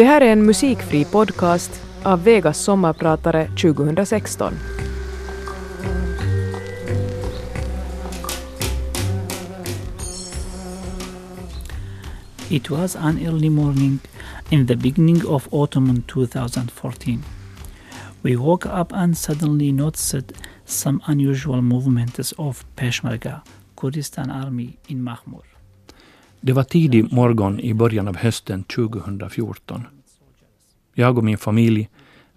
Det här är en musikfri podcast av Vegas sommarpratare 2016. It was an early morning in the beginning of autumn 2014. We woke up and suddenly noticed some unusual movements of Peshmerga, Kurdistan Army in Mahmur. Det var tidig morgon i början av hösten 2014. Jag och min familj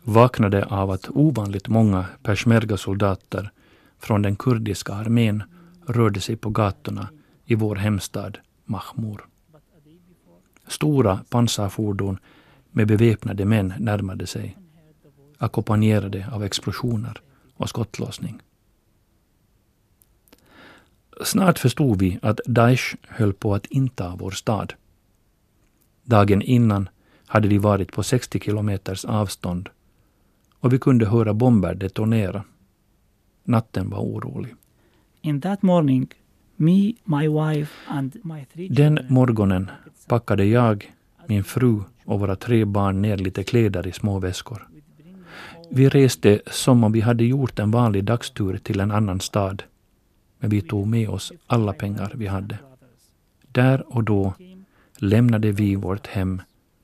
vaknade av att ovanligt många peshmerga-soldater från den kurdiska armén rörde sig på gatorna i vår hemstad Mahmur. Stora pansarfordon med beväpnade män närmade sig, ackompanjerade av explosioner och skottlossning. Snart förstod vi att Daesh höll på att inta vår stad. Dagen innan hade de varit på 60 kilometers avstånd och vi kunde höra bomber detonera. Natten var orolig. In that morning, me, my wife and my three Den morgonen packade jag, min fru och våra tre barn ner lite kläder i små väskor. Vi reste som om vi hade gjort en vanlig dagstur till en annan stad. Men vi tog med oss alla pengar vi hade. Där och då lämnade vi vårt hem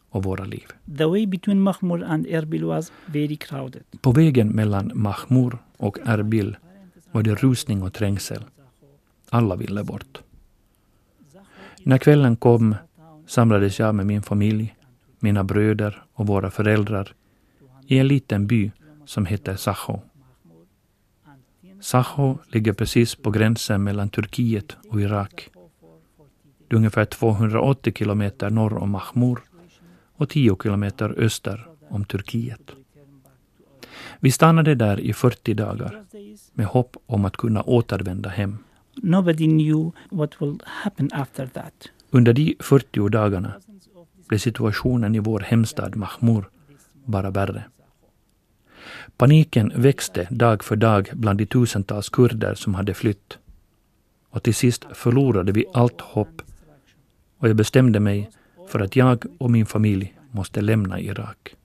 och våra liv. The way between Mahmur and Erbil was very crowded. På vägen mellan Mahmur och Erbil var det rusning och trängsel. Alla ville bort. När kvällen kom samlades jag med min familj, mina bröder och våra föräldrar i en liten by som heter Sacho. Sacho ligger precis på gränsen mellan Turkiet och Irak. Det är ungefär 280 kilometer norr om Mahmur och 10 kilometer öster om Turkiet. Vi stannade där i 40 dagar med hopp om att kunna återvända hem. Nobody knew what will happen after that. Under de 40 dagarna blev situationen i vår hemstad Mahmur bara värre. Paniken växte dag för dag bland de tusentals kurder som hade flytt. Och till sist förlorade vi allt hopp och jag bestämde mig för att jag och min familj måste lämna Irak.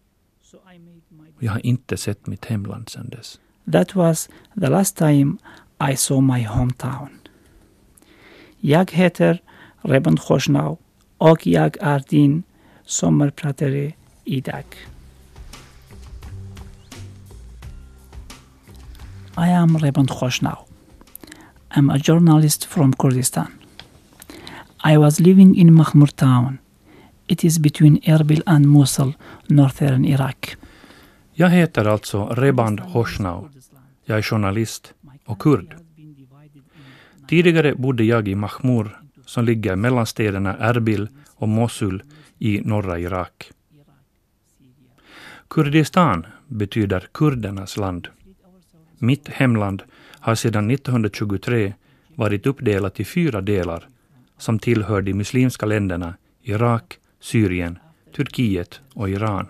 Jag har inte sett mitt hemland sedan dess. That was the last time I saw my hometown. Jag heter Reben Khoshnau och jag är din sommarpratare idag. I am Reben Khoshnau. I'm a journalist from Kurdistan. I was living in Mahmur town. It is between Erbil and Mosul, northern Iraq. Jag heter alltså Reband Hoshnau. Jag är journalist och kurd. Tidigare bodde jag i Mahmur som ligger mellan städerna Erbil och Mosul i norra Irak. Kurdistan betyder kurdernas land. Mitt hemland har sedan 1923 varit uppdelat i fyra delar som tillhör de muslimska länderna Irak, Syrien, Turkiet och Iran.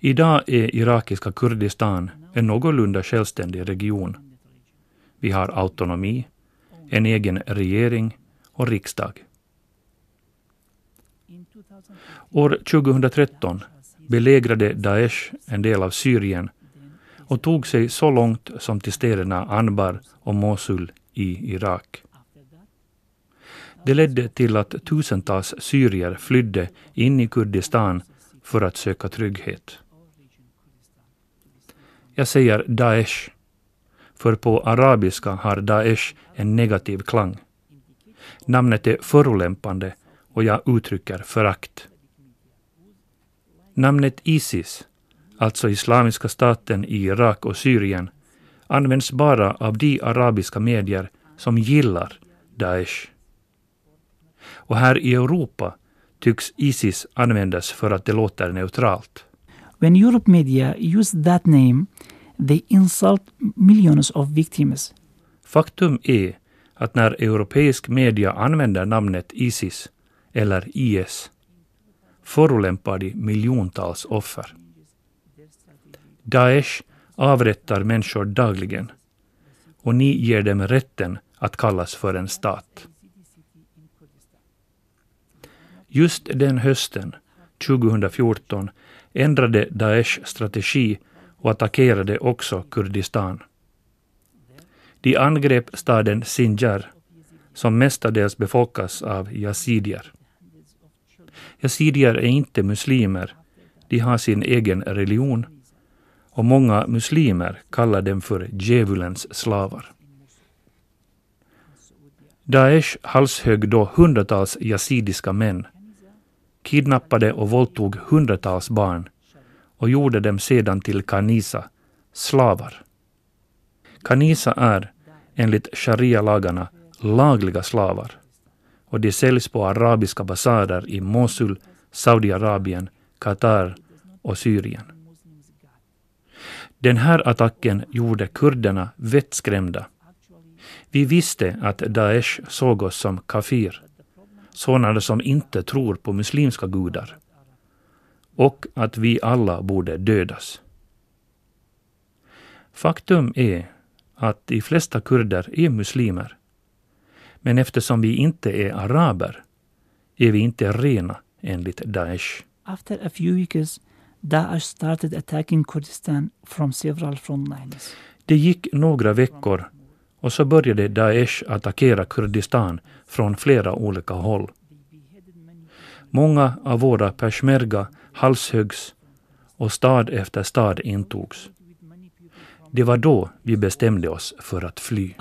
Idag är irakiska Kurdistan en någorlunda självständig region. Vi har autonomi, en egen regering och riksdag. År 2013 belägrade Daesh en del av Syrien och tog sig så långt som till städerna Anbar och Mosul i Irak. Det ledde till att tusentals syrier flydde in i Kurdistan för att söka trygghet. Jag säger Daesh, för på arabiska har Daesh en negativ klang. Namnet är förolämpande och jag uttrycker förakt. Namnet Isis, alltså Islamiska staten i Irak och Syrien, används bara av de arabiska medier som gillar Daesh. Och här i Europa tycks Isis användas för att det låter neutralt. When Europe media use that name, they insult millions of victims. Faktum är att när europeisk media använder namnet Isis eller IS förolämpar de miljontals offer. Daesh avrättar människor dagligen och ni ger dem rätten att kallas för en stat. Just den hösten, 2014 ändrade Daesh strategi och attackerade också Kurdistan. De angrep staden Sinjar, som mestadels befolkas av yazidier. Yazidier är inte muslimer, de har sin egen religion och många muslimer kallar dem för djävulens slavar. Daesh halshögg då hundratals yazidiska män, kidnappade och våldtog hundratals barn och gjorde dem sedan till kanisa, slavar. Kanisa är, enligt sharia-lagarna, lagliga slavar och de säljs på arabiska basarer i Mosul, Saudiarabien, Qatar och Syrien. Den här attacken gjorde kurderna vettskrämda. Vi visste att Daesh såg oss som kafir, sådana som inte tror på muslimska gudar, och att vi alla borde dödas. Faktum är att de flesta kurder är muslimer. Men eftersom vi inte är araber är vi inte rena enligt Daesh. After a few weeks, Daesh started attacking Kurdistan from several front lines. Det gick några veckor och så började Daesh attackera Kurdistan från flera olika håll. Många av våra peshmerga halshöggs och stad efter stad intogs. Det var då vi bestämde oss för att fly.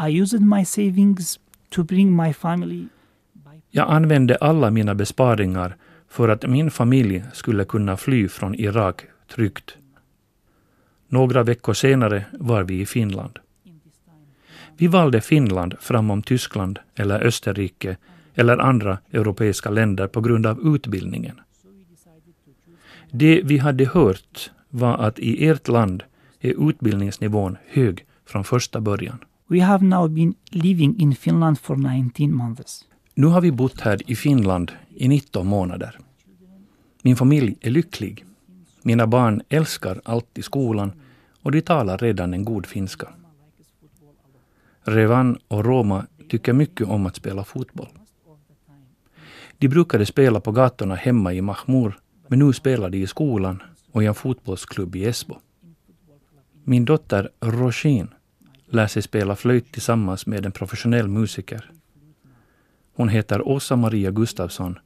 Jag använde alla mina besparingar för att min familj skulle kunna fly från Irak tryggt. Några veckor senare var vi i Finland. Vi valde Finland framom Tyskland eller Österrike eller andra europeiska länder på grund av utbildningen. Det vi hade hört var att i ert land är utbildningsnivån hög från första början. We have now been living in Finland for 19 months. Nu har vi bott här i Finland i 19 månader. Min familj är lycklig. Mina barn älskar allt i skolan och de talar redan en god finska. Revan och Roma tycker mycket om att spela fotboll. De brukade spela på gatorna hemma i Mahmur, men nu spelar de i skolan och i en fotbollsklubb i Esbo. Min dotter Roshin lär sig spela flöjt tillsammans med en professionell musiker. Hon heter Åsa Maria Gustafsson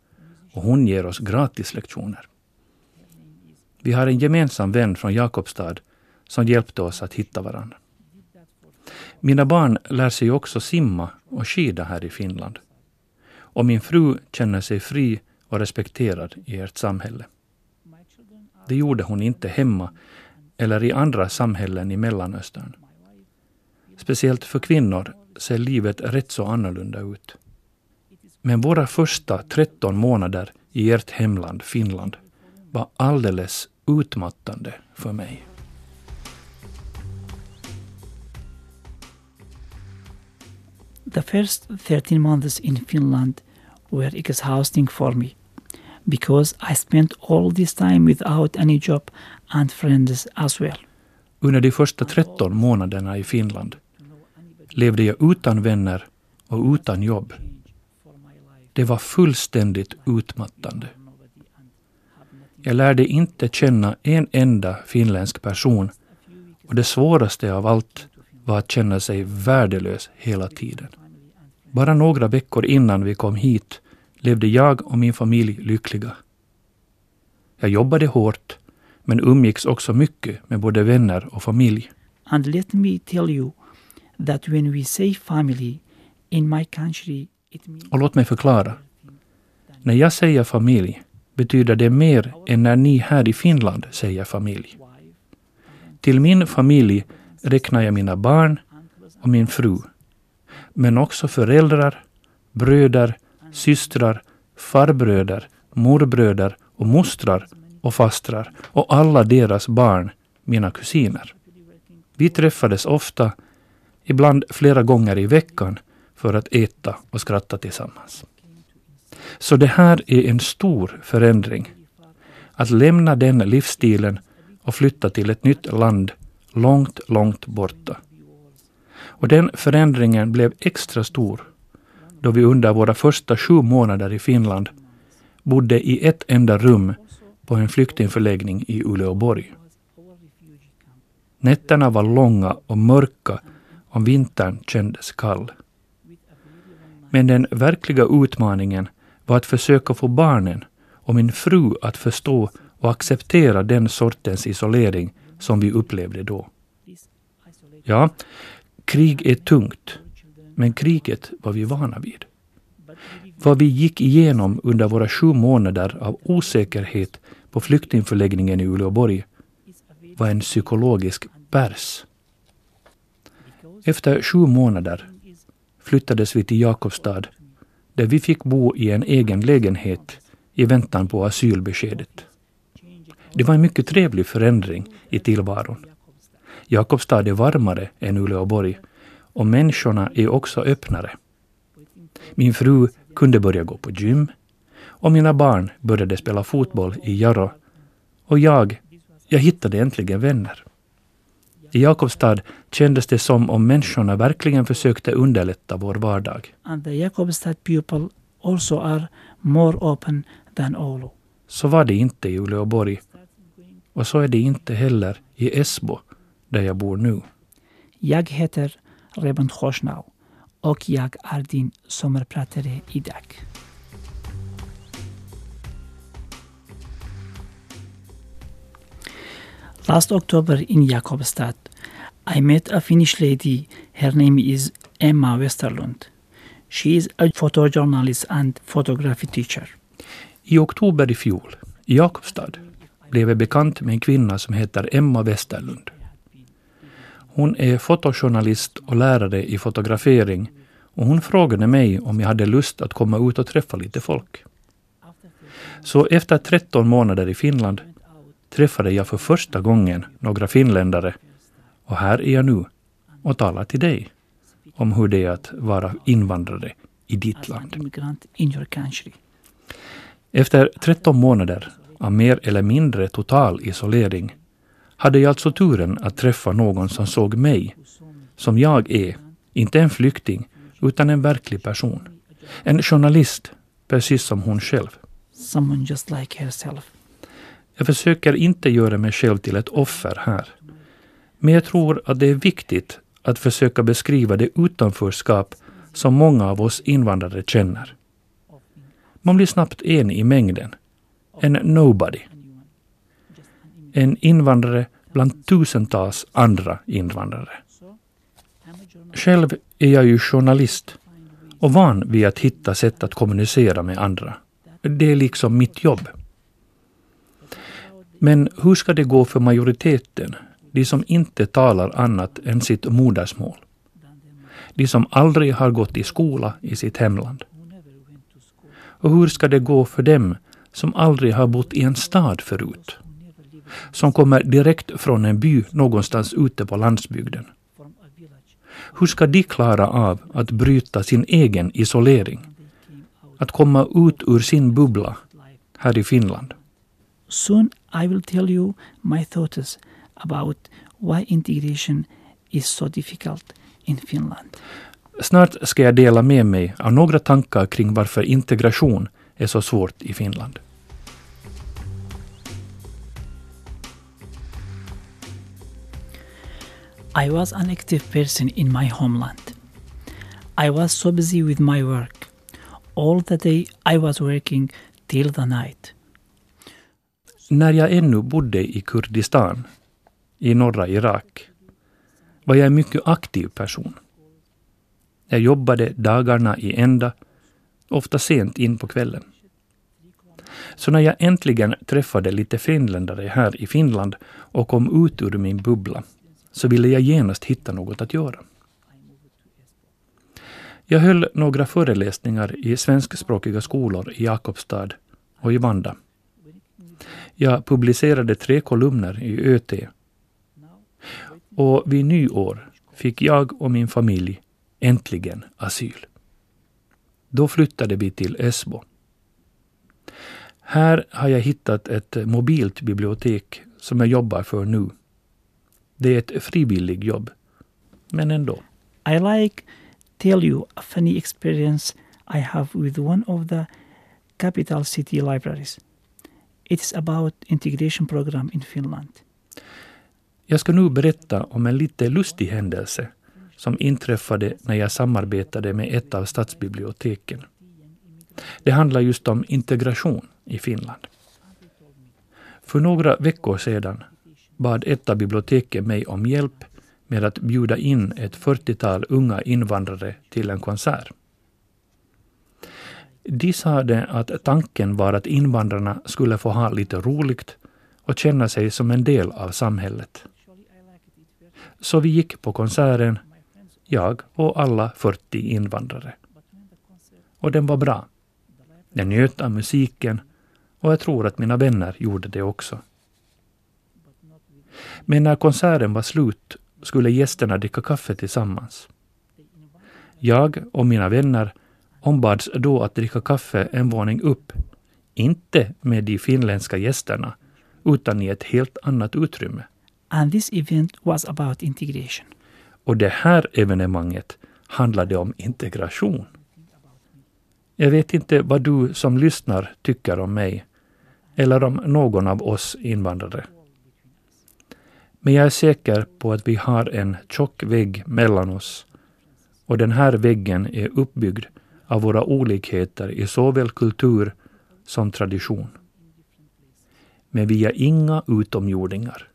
och hon ger oss gratislektioner. Vi har en gemensam vän från Jakobstad som hjälpte oss att hitta varandra. Mina barn lär sig också simma och skida här i Finland. Och min fru känner sig fri och respekterad i ert samhälle. Det gjorde hon inte hemma eller i andra samhällen i Mellanöstern. Speciellt för kvinnor ser livet rätt så annorlunda ut. Men våra första 13 månader i ert hemland Finland var alldeles utmattande för mig. The first 13 months in Finland were exhausting for me because I spent all this time without any job and friends as well. Under de första 13 månaderna i Finland levde jag utan vänner och utan jobb. Det var fullständigt utmattande. Jag lärde inte känna en enda finländsk person och det svåraste av allt var att känna sig värdelös hela tiden. Bara några veckor innan vi kom hit levde jag och min familj lyckliga. Jag jobbade hårt, men umgicks också mycket med både vänner och familj. And let me tell you that when we say family in my country, och låt mig förklara. När jag säger familj betyder det mer än när ni här i Finland säger familj. Till min familj räknar jag mina barn och min fru. Men också föräldrar, bröder, systrar, farbröder, morbröder och mostrar och fastrar och alla deras barn, mina kusiner. Vi träffades ofta, ibland flera gånger i veckan, för att äta och skratta tillsammans. Så det här är en stor förändring. Att lämna den livsstilen och flytta till ett nytt land långt, långt borta. Och den förändringen blev extra stor då vi under våra första sju månader i Finland bodde i ett enda rum på en flyktingförläggning i Uleåborg. Nätterna var långa och mörka och vintern kändes kall. Men den verkliga utmaningen var att försöka få barnen och min fru att förstå och acceptera den sortens isolering som vi upplevde då. Ja, krig är tungt, men kriget var vi vana vid. Vad vi gick igenom under våra sju månader av osäkerhet på flyktingförläggningen i Uleåborg var en psykologisk pärs. Efter sju månader flyttades vi till Jakobstad där vi fick bo i en egen lägenhet i väntan på asylbeskedet. Det var en mycket trevlig förändring i tillvaron. Jakobstad är varmare än Uleåborg och människorna är också öppnare. Min fru kunde börja gå på gym och mina barn började spela fotboll i Jarro och jag, jag hittade äntligen vänner. I Jakobstad kändes det som om människorna verkligen försökte underlätta vår vardag. And the Jakobstad people also are more open than Oulu. Så var det inte i Uleåborg. Och så är det inte heller i Esbo, där jag bor nu. Jag heter Reben Khoshnaw och jag är din sommarpratare idag. Last October in Jakobstad, i met a Finnish lady. Her name is Emma Westerlund. She is a photojournalist and photography teacher. I oktober i fjol, i Jakobstad, blev jag bekant med en kvinna som heter Emma Westerlund. Hon är fotojournalist och lärare i fotografering och hon frågade mig om jag hade lust att komma ut och träffa lite folk. Så efter 13 månader i Finland träffade jag för första gången några finländare och här är jag nu och talar till dig om hur det är att vara invandrare i ditt land. Your country. Efter 13 månader av mer eller mindre total isolering hade jag alltså turen att träffa någon som såg mig som jag är, inte en flykting, utan en verklig person. En journalist, precis som hon själv. Someone just like herself. Jag försöker inte göra mig själv till ett offer här. Men jag tror att det är viktigt att försöka beskriva det utanförskap som många av oss invandrare känner. Man blir snabbt en i mängden. En nobody. En invandrare bland tusentals andra invandrare. Själv är jag ju journalist och van vid att hitta sätt att kommunicera med andra. Det är liksom mitt jobb. Men hur ska det gå för majoriteten, de som inte talar annat än sitt modersmål? De som aldrig har gått i skola i sitt hemland? Och hur ska det gå för dem som aldrig har bott i en stad förut? Som kommer direkt från en by någonstans ute på landsbygden? Hur ska de klara av att bryta sin egen isolering? Att komma ut ur sin bubbla här i Finland? Soon I will tell you my thoughts about why integration is so difficult in Finland. Snart ska jag dela med mig av några tankar kring varför integration är så svårt i Finland. I was an active person in my homeland. I was so busy with my work. All the day I was working till the night. När jag ännu bodde i Kurdistan, i norra Irak, var jag en mycket aktiv person. Jag jobbade dagarna i ända, ofta sent in på kvällen. Så när jag äntligen träffade lite finländare här i Finland och kom ut ur min bubbla, så ville jag genast hitta något att göra. Jag höll några föreläsningar i svenskspråkiga skolor i Jakobstad och i Vanda. Jag publicerade tre kolumner i ÖT. Och vid nyår fick jag och min familj äntligen asyl. Då flyttade vi till Esbo. Här har jag hittat ett mobilt bibliotek som jag jobbar för nu. Det är ett frivilligt jobb, men ändå. I like tell you a funny experience I have with one of the capital city libraries. It is about integration program in Finland. Jag ska nu berätta om en lite lustig händelse som inträffade när jag samarbetade med ett av stadsbiblioteken. Det handlar just om integration i Finland. För några veckor sedan bad ett av biblioteken mig om hjälp med att bjuda in ett 40-tal unga invandrare till en konsert. De sade att tanken var att invandrarna skulle få ha lite roligt och känna sig som en del av samhället. Så vi gick på konserten, jag och alla 40 invandrare. Och den var bra. Jag njöt av musiken och jag tror att mina vänner gjorde det också. Men när konserten var slut skulle gästerna dricka kaffe tillsammans. Jag och mina vänner ombads då att dricka kaffe en våning upp, inte med de finländska gästerna, utan i ett helt annat utrymme. And this event was about integration. Och det här evenemanget handlade om integration. Jag vet inte vad du som lyssnar tycker om mig, eller om någon av oss invandrare. Men jag är säker på att vi har en tjock vägg mellan oss och den här väggen är uppbyggd av våra olikheter i såväl kultur som tradition. Men vi är inga utomjordingar.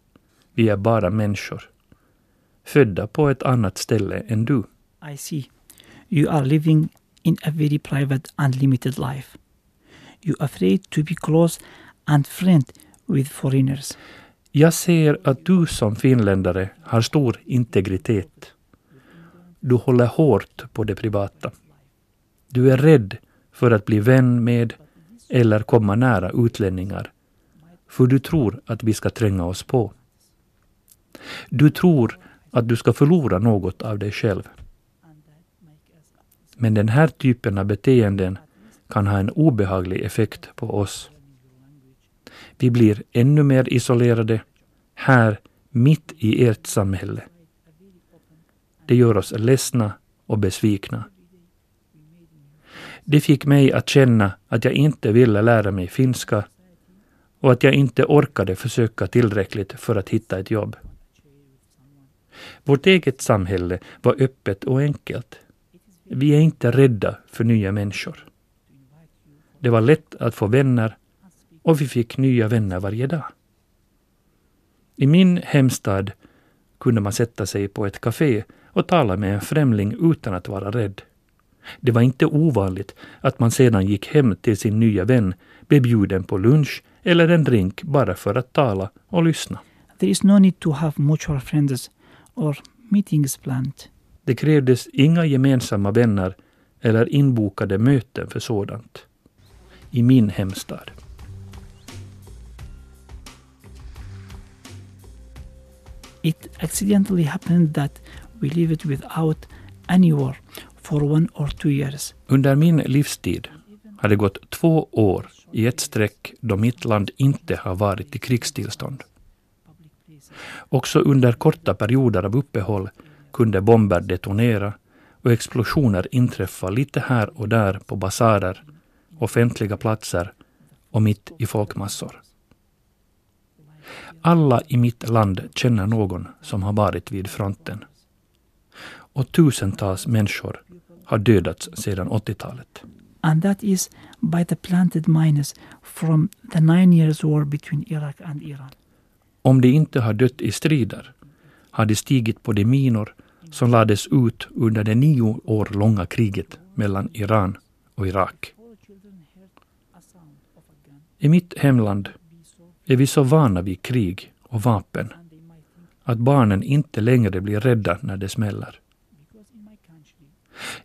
Vi är bara människor. Födda på ett annat ställe än du. I see. You are living in a very private and limited life. You are afraid to be close and friend with foreigners. Jag ser att du som finländare har stor integritet. Du håller hårt på det privata. Du är rädd för att bli vän med eller komma nära utlänningar, för du tror att vi ska tränga oss på. Du tror att du ska förlora något av dig själv. Men den här typen av beteenden kan ha en obehaglig effekt på oss. Vi blir ännu mer isolerade här mitt i ert samhälle. Det gör oss ledsna och besvikna. Det fick mig att känna att jag inte ville lära mig finska och att jag inte orkade försöka tillräckligt för att hitta ett jobb. Vårt eget samhälle var öppet och enkelt. Vi är inte rädda för nya människor. Det var lätt att få vänner och vi fick nya vänner varje dag. I min hemstad kunde man sätta sig på ett café och tala med en främling utan att vara rädd. Det var inte ovanligt att man sedan gick hem till sin nya vän, blev bjuden på lunch eller en drink bara för att tala och lyssna. There is no need to have mutual friends or meetings planned. Det krävdes inga gemensamma vänner eller inbokade möten för sådant. I min hemstad. It accidentally happened that we lived without any war for one or two years. Under min livstid har det gått två år i ett streck då mitt land inte har varit i krigstillstånd. Också under korta perioder av uppehåll kunde bomber detonera och explosioner inträffa lite här och där på basarer, offentliga platser och mitt i folkmassor. Alla i mitt land känner någon som har varit vid fronten. Och tusentals människor har dödats sedan 80-talet. And that is by the planted mines from the nine years war between Iraq and Iran. Om de inte har dött i strider har de stigit på de minor som lades ut under det nio år långa kriget mellan Iran och Irak. I mitt hemland är vi så vana vid krig och vapen att barnen inte längre blir rädda när det smäller.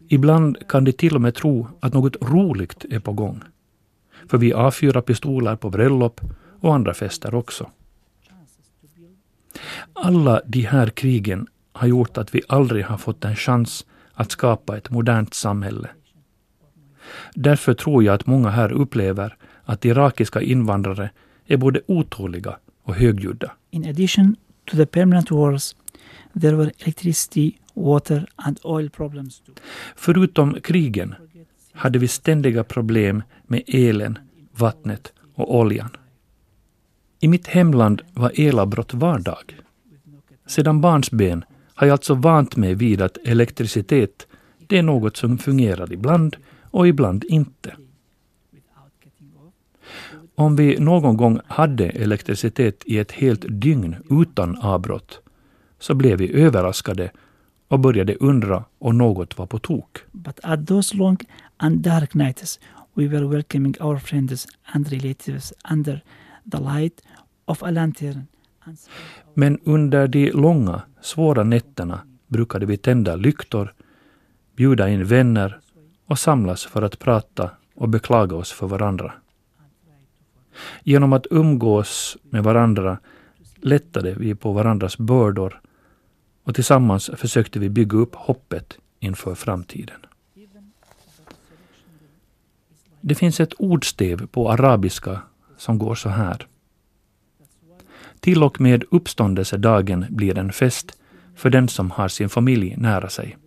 Ibland kan de till och med tro att något roligt är på gång. För vi avfyrar pistoler på bröllop och andra fester också. Alla de här krigen har gjort att vi aldrig har fått en chans att skapa ett modernt samhälle. Därför tror jag att många här upplever att irakiska invandrare är både otåliga och högljudda. In addition to the permanent wars, there were electricity, water and oil problems too. Förutom krigen hade vi ständiga problem med elen, vattnet och oljan. I mitt hemland var elavbrott vardag. Sedan barnsben har jag alltså vant mig vid att elektricitet, det är något som fungerar ibland och ibland inte. Om vi någon gång hade elektricitet i ett helt dygn utan avbrott så blev vi överraskade och började undra om något var på tok. But at those long and dark nights we were welcoming our friends and relatives under the light of a lantern. Men under de långa, svåra nätterna brukade vi tända lyktor, bjuda in vänner och samlas för att prata och beklaga oss för varandra. Genom att umgås med varandra lättade vi på varandras bördor och tillsammans försökte vi bygga upp hoppet inför framtiden. Det finns ett ordstäv på arabiska som går så här. Till och med uppståndelsedagen blir en fest för den som har sin familj nära sig.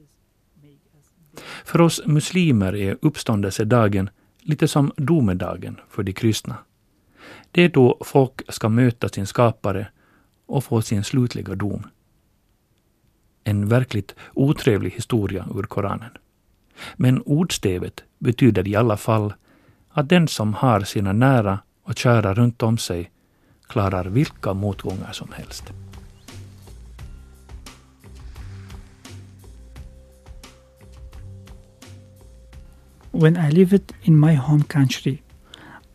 För oss muslimer är uppståndelsedagen lite som domedagen för de kristna. Det är då folk ska möta sin skapare och få sin slutliga dom. En verkligt otrevlig historia ur Koranen. Men ordstävet betyder i alla fall att den som har sina nära och kära runt om sig klarar vilka motgångar som helst. When I lived in my home country,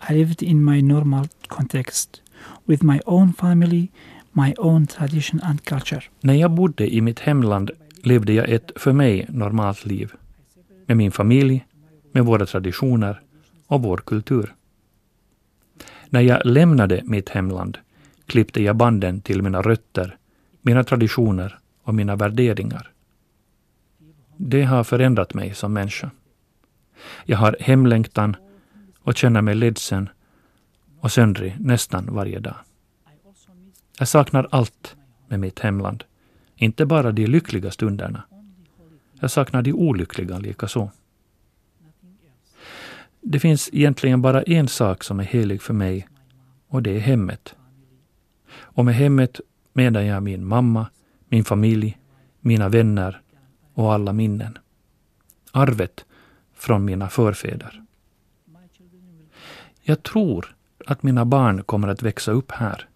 I lived in my normal context with my own family, my own tradition and culture. När jag bodde i mitt hemland levde jag ett för mig normalt liv. Med min familj, med våra traditioner och vår kultur. När jag lämnade mitt hemland klippte jag banden till mina rötter, mina traditioner och mina värderingar. Det har förändrat mig som människa. Jag har hemlängtan och känner mig ledsen och söndrig nästan varje dag. Jag saknar allt med mitt hemland, inte bara de lyckliga stunderna. Jag saknar de olyckliga likaså. Det finns egentligen bara en sak som är helig för mig och det är hemmet. Och med hemmet menar jag min mamma, min familj, mina vänner och alla minnen. Arvet från mina förfäder. Jag tror att mina barn kommer att växa upp här.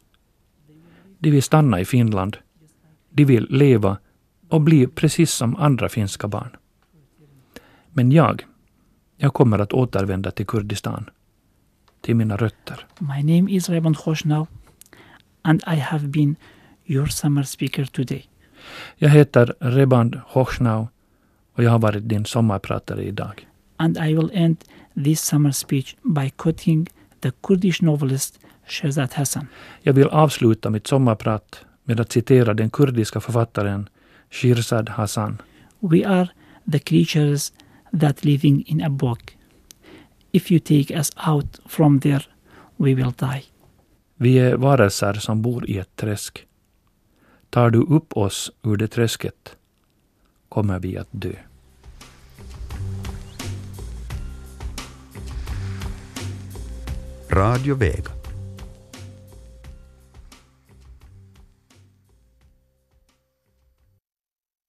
De vill stanna i Finland. De vill leva och bli precis som andra finska barn. Men jag, jag kommer att återvända till Kurdistan, till mina rötter. My name is Raymond Khoshnau and I have been your summer speaker today. Jag heter Reband Hochschnau och jag har varit din sommarpratare idag. And I will end this summer speech by quoting the Kurdish novelist Shehzad Hassan. Jag vill avsluta mitt sommarprat med att citera den kurdiska författaren Shirzad Hassan. We are the creatures that living in a book. If you take us out from there, we will die. Vi är varelser som bor i ett träsk. Tar du upp oss ur det träsket kommer vi att dö. Radio Vega.